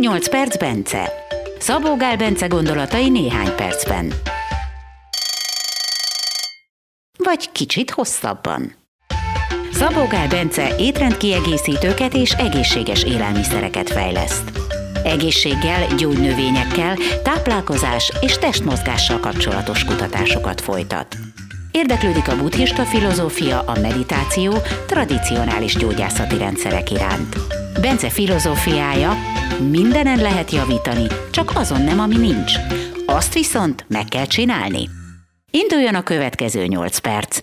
8 perc Bence. Szabó Gál Bence gondolatai néhány percben. Vagy kicsit hosszabban. Szabó Gál Bence étrendkiegészítőket és egészséges élelmiszereket fejleszt. Egészséggel, gyógynövényekkel, táplálkozás és testmozgással kapcsolatos kutatásokat folytat. Érdeklődik a buddhista filozófia, a meditáció, tradicionális gyógyászati rendszerek iránt. Bence filozófiája, mindenen lehet javítani, csak azon nem, ami nincs. Azt viszont meg kell csinálni. Induljon a következő 8 perc.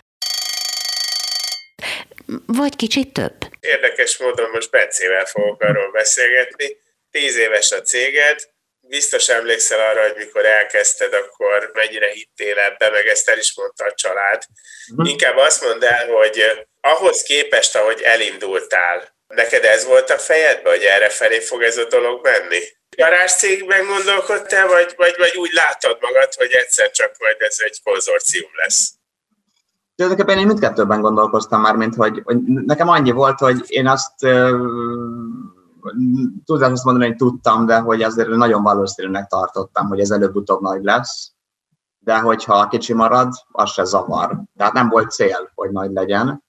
Vagy kicsit több. Érdekes módon most Bencével fogok arról beszélgetni. Tíz éves a céged, biztos emlékszel arra, hogy mikor elkezdted, akkor mennyire hittél ebbe, meg ezt el is mondta a család. Uh-huh. Inkább azt mondd el, hogy ahhoz képest, ahogy elindultál, neked ez volt a fejedben, hogy erre felé fog ez a dolog menni? cégben gondolkodtál, vagy, vagy, vagy úgy látod magad, hogy egyszer csak majd ez egy konzorcium lesz? Tulajdonképpen én mindkettőben gondolkoztam már, mint hogy, hogy nekem annyi volt, hogy én azt tudás azt mondani, hogy tudtam, de hogy azért nagyon valószínűnek tartottam, hogy ez előbb-utóbb nagy lesz. De hogyha kicsi marad, az se zavar. Tehát nem volt cél, hogy nagy legyen,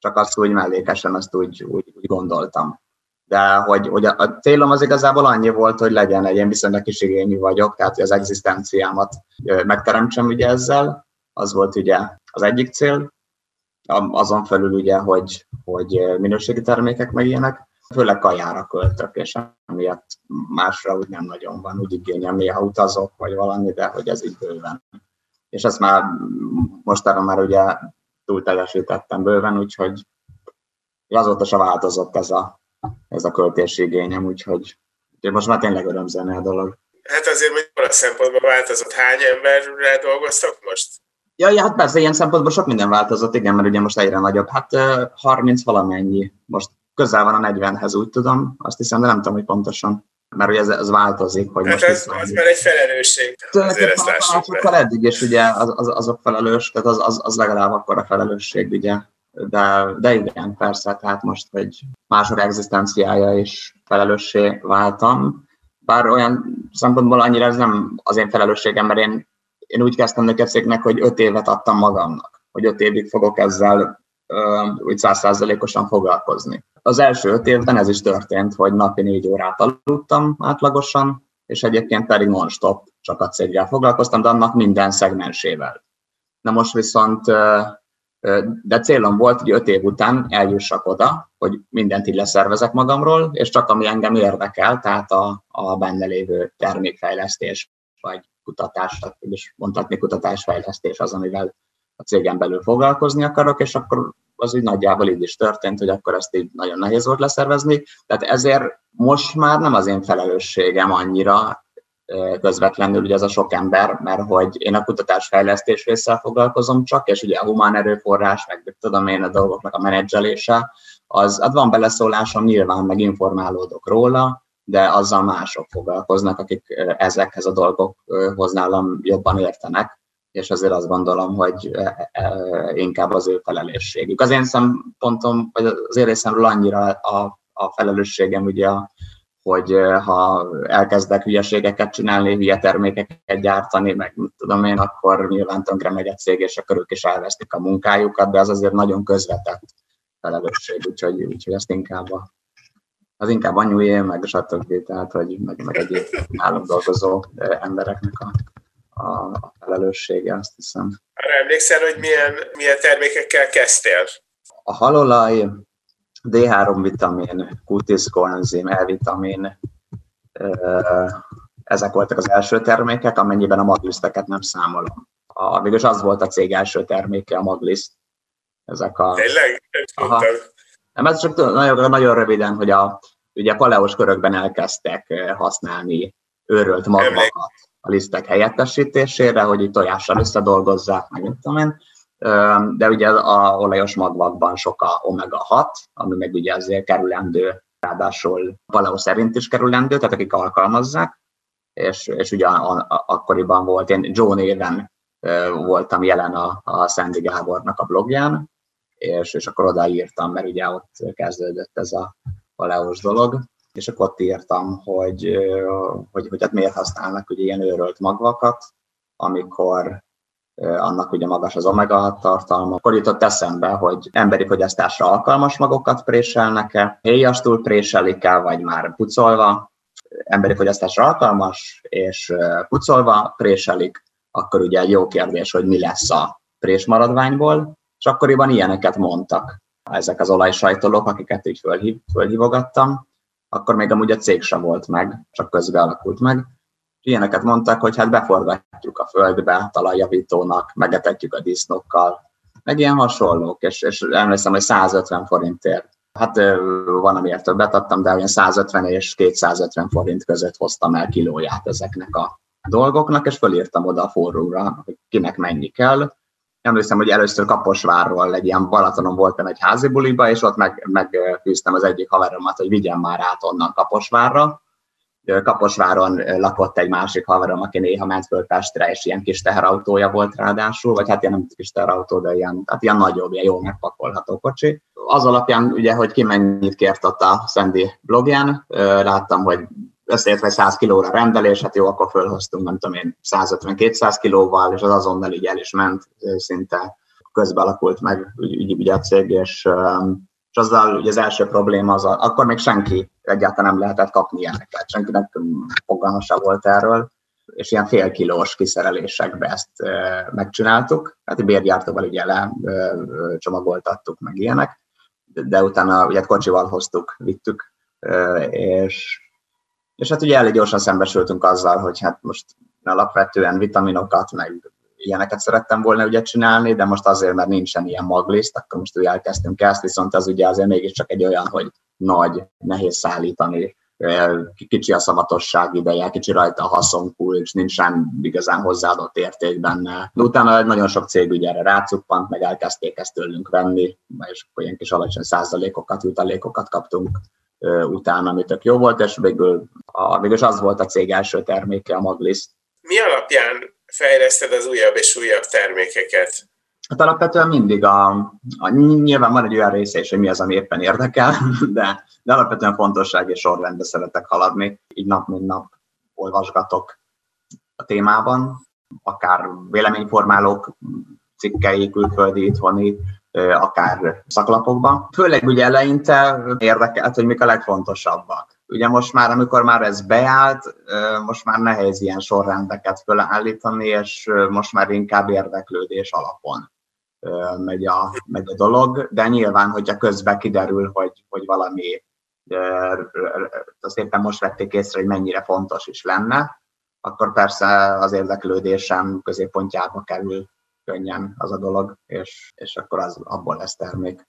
csak azt úgy mellékesen azt úgy, úgy, úgy gondoltam. De hogy, hogy a, célom az igazából annyi volt, hogy legyen egy ilyen viszonylag kis igényű vagyok, tehát hogy az egzisztenciámat megteremtsem ugye ezzel, az volt ugye az egyik cél, azon felül ugye, hogy, hogy minőségi termékek meg ilyenek, főleg kajára költök, és emiatt másra úgy nem nagyon van, úgy igényem, néha utazok, vagy valami, de hogy ez így bőven. És ezt már mostanra már ugye túl teljesítettem bőven, úgyhogy azóta se változott ez a, ez a költési igényem, úgyhogy most már tényleg örömzene a dolog. Hát azért hogy a szempontból változott. Hány emberrel dolgoztak most? Ja, ja, hát persze, ilyen szempontból sok minden változott, igen, mert ugye most egyre nagyobb. Hát 30 valamennyi. Most közel van a 40-hez, úgy tudom, azt hiszem, de nem tudom, hogy pontosan. Mert ugye ez, ez változik. Hogy hát most ez, az már egy felelősség. Azért ezt lássuk eddig is ugye az, az, azok felelős, tehát az, az, az legalább akkor a felelősség, ugye. De, de igen, persze, tehát most, hogy mások egzisztenciája is felelőssé váltam, bár olyan szempontból annyira ez nem az én felelősségem, mert én, én úgy kezdtem nökeszéknek, hogy öt évet adtam magamnak, hogy öt évig fogok ezzel úgy százszázalékosan foglalkozni. Az első öt évben ez is történt, hogy napi négy órát aludtam átlagosan, és egyébként pedig non-stop csak a céggel foglalkoztam, de annak minden szegmensével. Na most viszont, de célom volt, hogy öt év után eljussak oda, hogy mindent így leszervezek magamról, és csak ami engem érdekel, tehát a, a benne lévő termékfejlesztés, vagy kutatás, és mondhatni kutatásfejlesztés az, amivel a cégen belül foglalkozni akarok, és akkor az úgy nagyjából így is történt, hogy akkor ezt így nagyon nehéz volt leszervezni. Tehát ezért most már nem az én felelősségem annyira közvetlenül ugye ez a sok ember, mert hogy én a kutatásfejlesztés résszel foglalkozom csak, és ugye a humán erőforrás, meg tudom én a dolgoknak a menedzselése, az, az van beleszólásom, nyilván meg informálódok róla, de azzal mások foglalkoznak, akik ezekhez a dolgokhoz nálam jobban értenek, és azért azt gondolom, hogy e, e, inkább az ő felelősségük. Az én szempontom, vagy az én részemről annyira a, a felelősségem, ugye, hogy ha elkezdek hülyeségeket csinálni, hülye termékeket gyártani, meg tudom én, akkor nyilván tönkre megy egy cég, és akkor ők is elvesztik a munkájukat, de az azért nagyon közvetett felelősség, úgyhogy, úgyhogy ezt inkább a, az inkább anyué, meg stb. Tehát, hogy meg, meg egyéb nálunk dolgozó embereknek a a, a felelőssége, azt hiszem. Arra emlékszel, hogy milyen, milyen termékekkel kezdtél? A halolaj, D3 vitamin, Q10 koenzim, E-vitamin, ezek voltak az első termékek, amennyiben a magliszteket nem számolom. A, végülis az volt a cég első terméke, a magliszt. Ezek a... Tényleg? Aha. Nem, ez csak nagyon, nagyon röviden, hogy a, ugye paleós körökben elkezdtek használni őrölt magvakat a lisztek helyettesítésére, hogy itt tojással összedolgozzák, meg mit tudom én. De ugye a olajos magvakban sok a omega-6, ami meg ugye azért kerülendő, ráadásul paleo szerint is kerülendő, tehát akik alkalmazzák, és, és ugye a, a, akkoriban volt, én Joe néven voltam jelen a, a Szendi Gábornak a blogján, és, és akkor odaírtam, mert ugye ott kezdődött ez a paleós dolog, és akkor ott írtam, hogy, hogy, hogy hát miért használnak ugye ilyen őrölt magvakat, amikor annak ugye magas az omega tartalma. Akkor jutott eszembe, hogy emberi fogyasztásra alkalmas magokat préselnek-e, héjastul préselik-e, vagy már pucolva, emberi fogyasztásra alkalmas, és pucolva préselik, akkor ugye egy jó kérdés, hogy mi lesz a présmaradványból, és akkoriban ilyeneket mondtak ezek az olajsajtolók, akiket így fölhív, fölhívogattam, akkor még amúgy a cég sem volt meg, csak közben alakult meg. Ilyeneket mondtak, hogy hát beforgatjuk a földbe talajjavítónak, megetetjük a disznókkal, meg ilyen hasonlók, és, és emlékszem, hogy 150 forintért. Hát van, amiért többet adtam, de olyan 150 és 250 forint között hoztam el kilóját ezeknek a dolgoknak, és fölírtam oda a forróra, hogy kinek mennyi kell, emlékszem, hogy először Kaposvárról egy ilyen Balatonon voltam egy házi buliba, és ott meg, megfűztem az egyik haveromat, hogy vigyen már át onnan Kaposvárra. Kaposváron lakott egy másik haverom, aki néha ment föl Pestre, és ilyen kis teherautója volt ráadásul, vagy hát ilyen nem kis teherautó, de ilyen, hát ilyen nagyobb, ilyen jól megpakolható kocsi. Az alapján ugye, hogy ki mennyit kért ott a Sandy blogján, láttam, hogy összeértve 100 kilóra rendelés, hát jó, akkor fölhoztunk, nem tudom én, 150-200 kilóval, és az azonnal így el is ment, szinte közben alakult meg ugye a cég, és, és azzal ugye az első probléma az, akkor még senki egyáltalán nem lehetett kapni ilyeneket, senkinek fogalma volt erről, és ilyen fél kilós kiszerelésekbe ezt megcsináltuk, hát bérgyártóval ugye le csomagoltattuk meg ilyenek, de utána ugye kocsival hoztuk, vittük, és és hát ugye elég gyorsan szembesültünk azzal, hogy hát most alapvetően vitaminokat, meg ilyeneket szerettem volna ugye csinálni, de most azért, mert nincsen ilyen magliszt, akkor most ugye elkezdtünk ezt, viszont az ugye azért mégiscsak egy olyan, hogy nagy, nehéz szállítani, kicsi a szavatosság ideje, kicsi rajta a haszonkulcs, nincsen igazán hozzáadott érték benne. Utána nagyon sok cég ugye erre rácuppant, meg elkezdték ezt tőlünk venni, és akkor ilyen kis alacsony százalékokat, jutalékokat kaptunk utána, ami tök jó volt, és végül, a, végül az volt a cég első terméke, a Maglis. Mi alapján fejleszted az újabb és újabb termékeket? Hát alapvetően mindig a, a, nyilván van egy olyan része is, hogy mi az, ami éppen érdekel, de, de alapvetően fontosság és sorrendbe szeretek haladni. Így nap mint nap olvasgatok a témában, akár véleményformálók cikkei, külföldi, itthoni, akár szaklapokban. Főleg ugye eleinte érdekelt, hogy mik a legfontosabbak. Ugye most már, amikor már ez beállt, most már nehéz ilyen sorrendeket fölállítani, és most már inkább érdeklődés alapon megy a, megy a dolog, de nyilván, hogyha közben kiderül, hogy, hogy valami azt éppen most vették észre, hogy mennyire fontos is lenne, akkor persze az érdeklődésem középpontjába kerül könnyen az a dolog, és, és akkor az, abból lesz termék.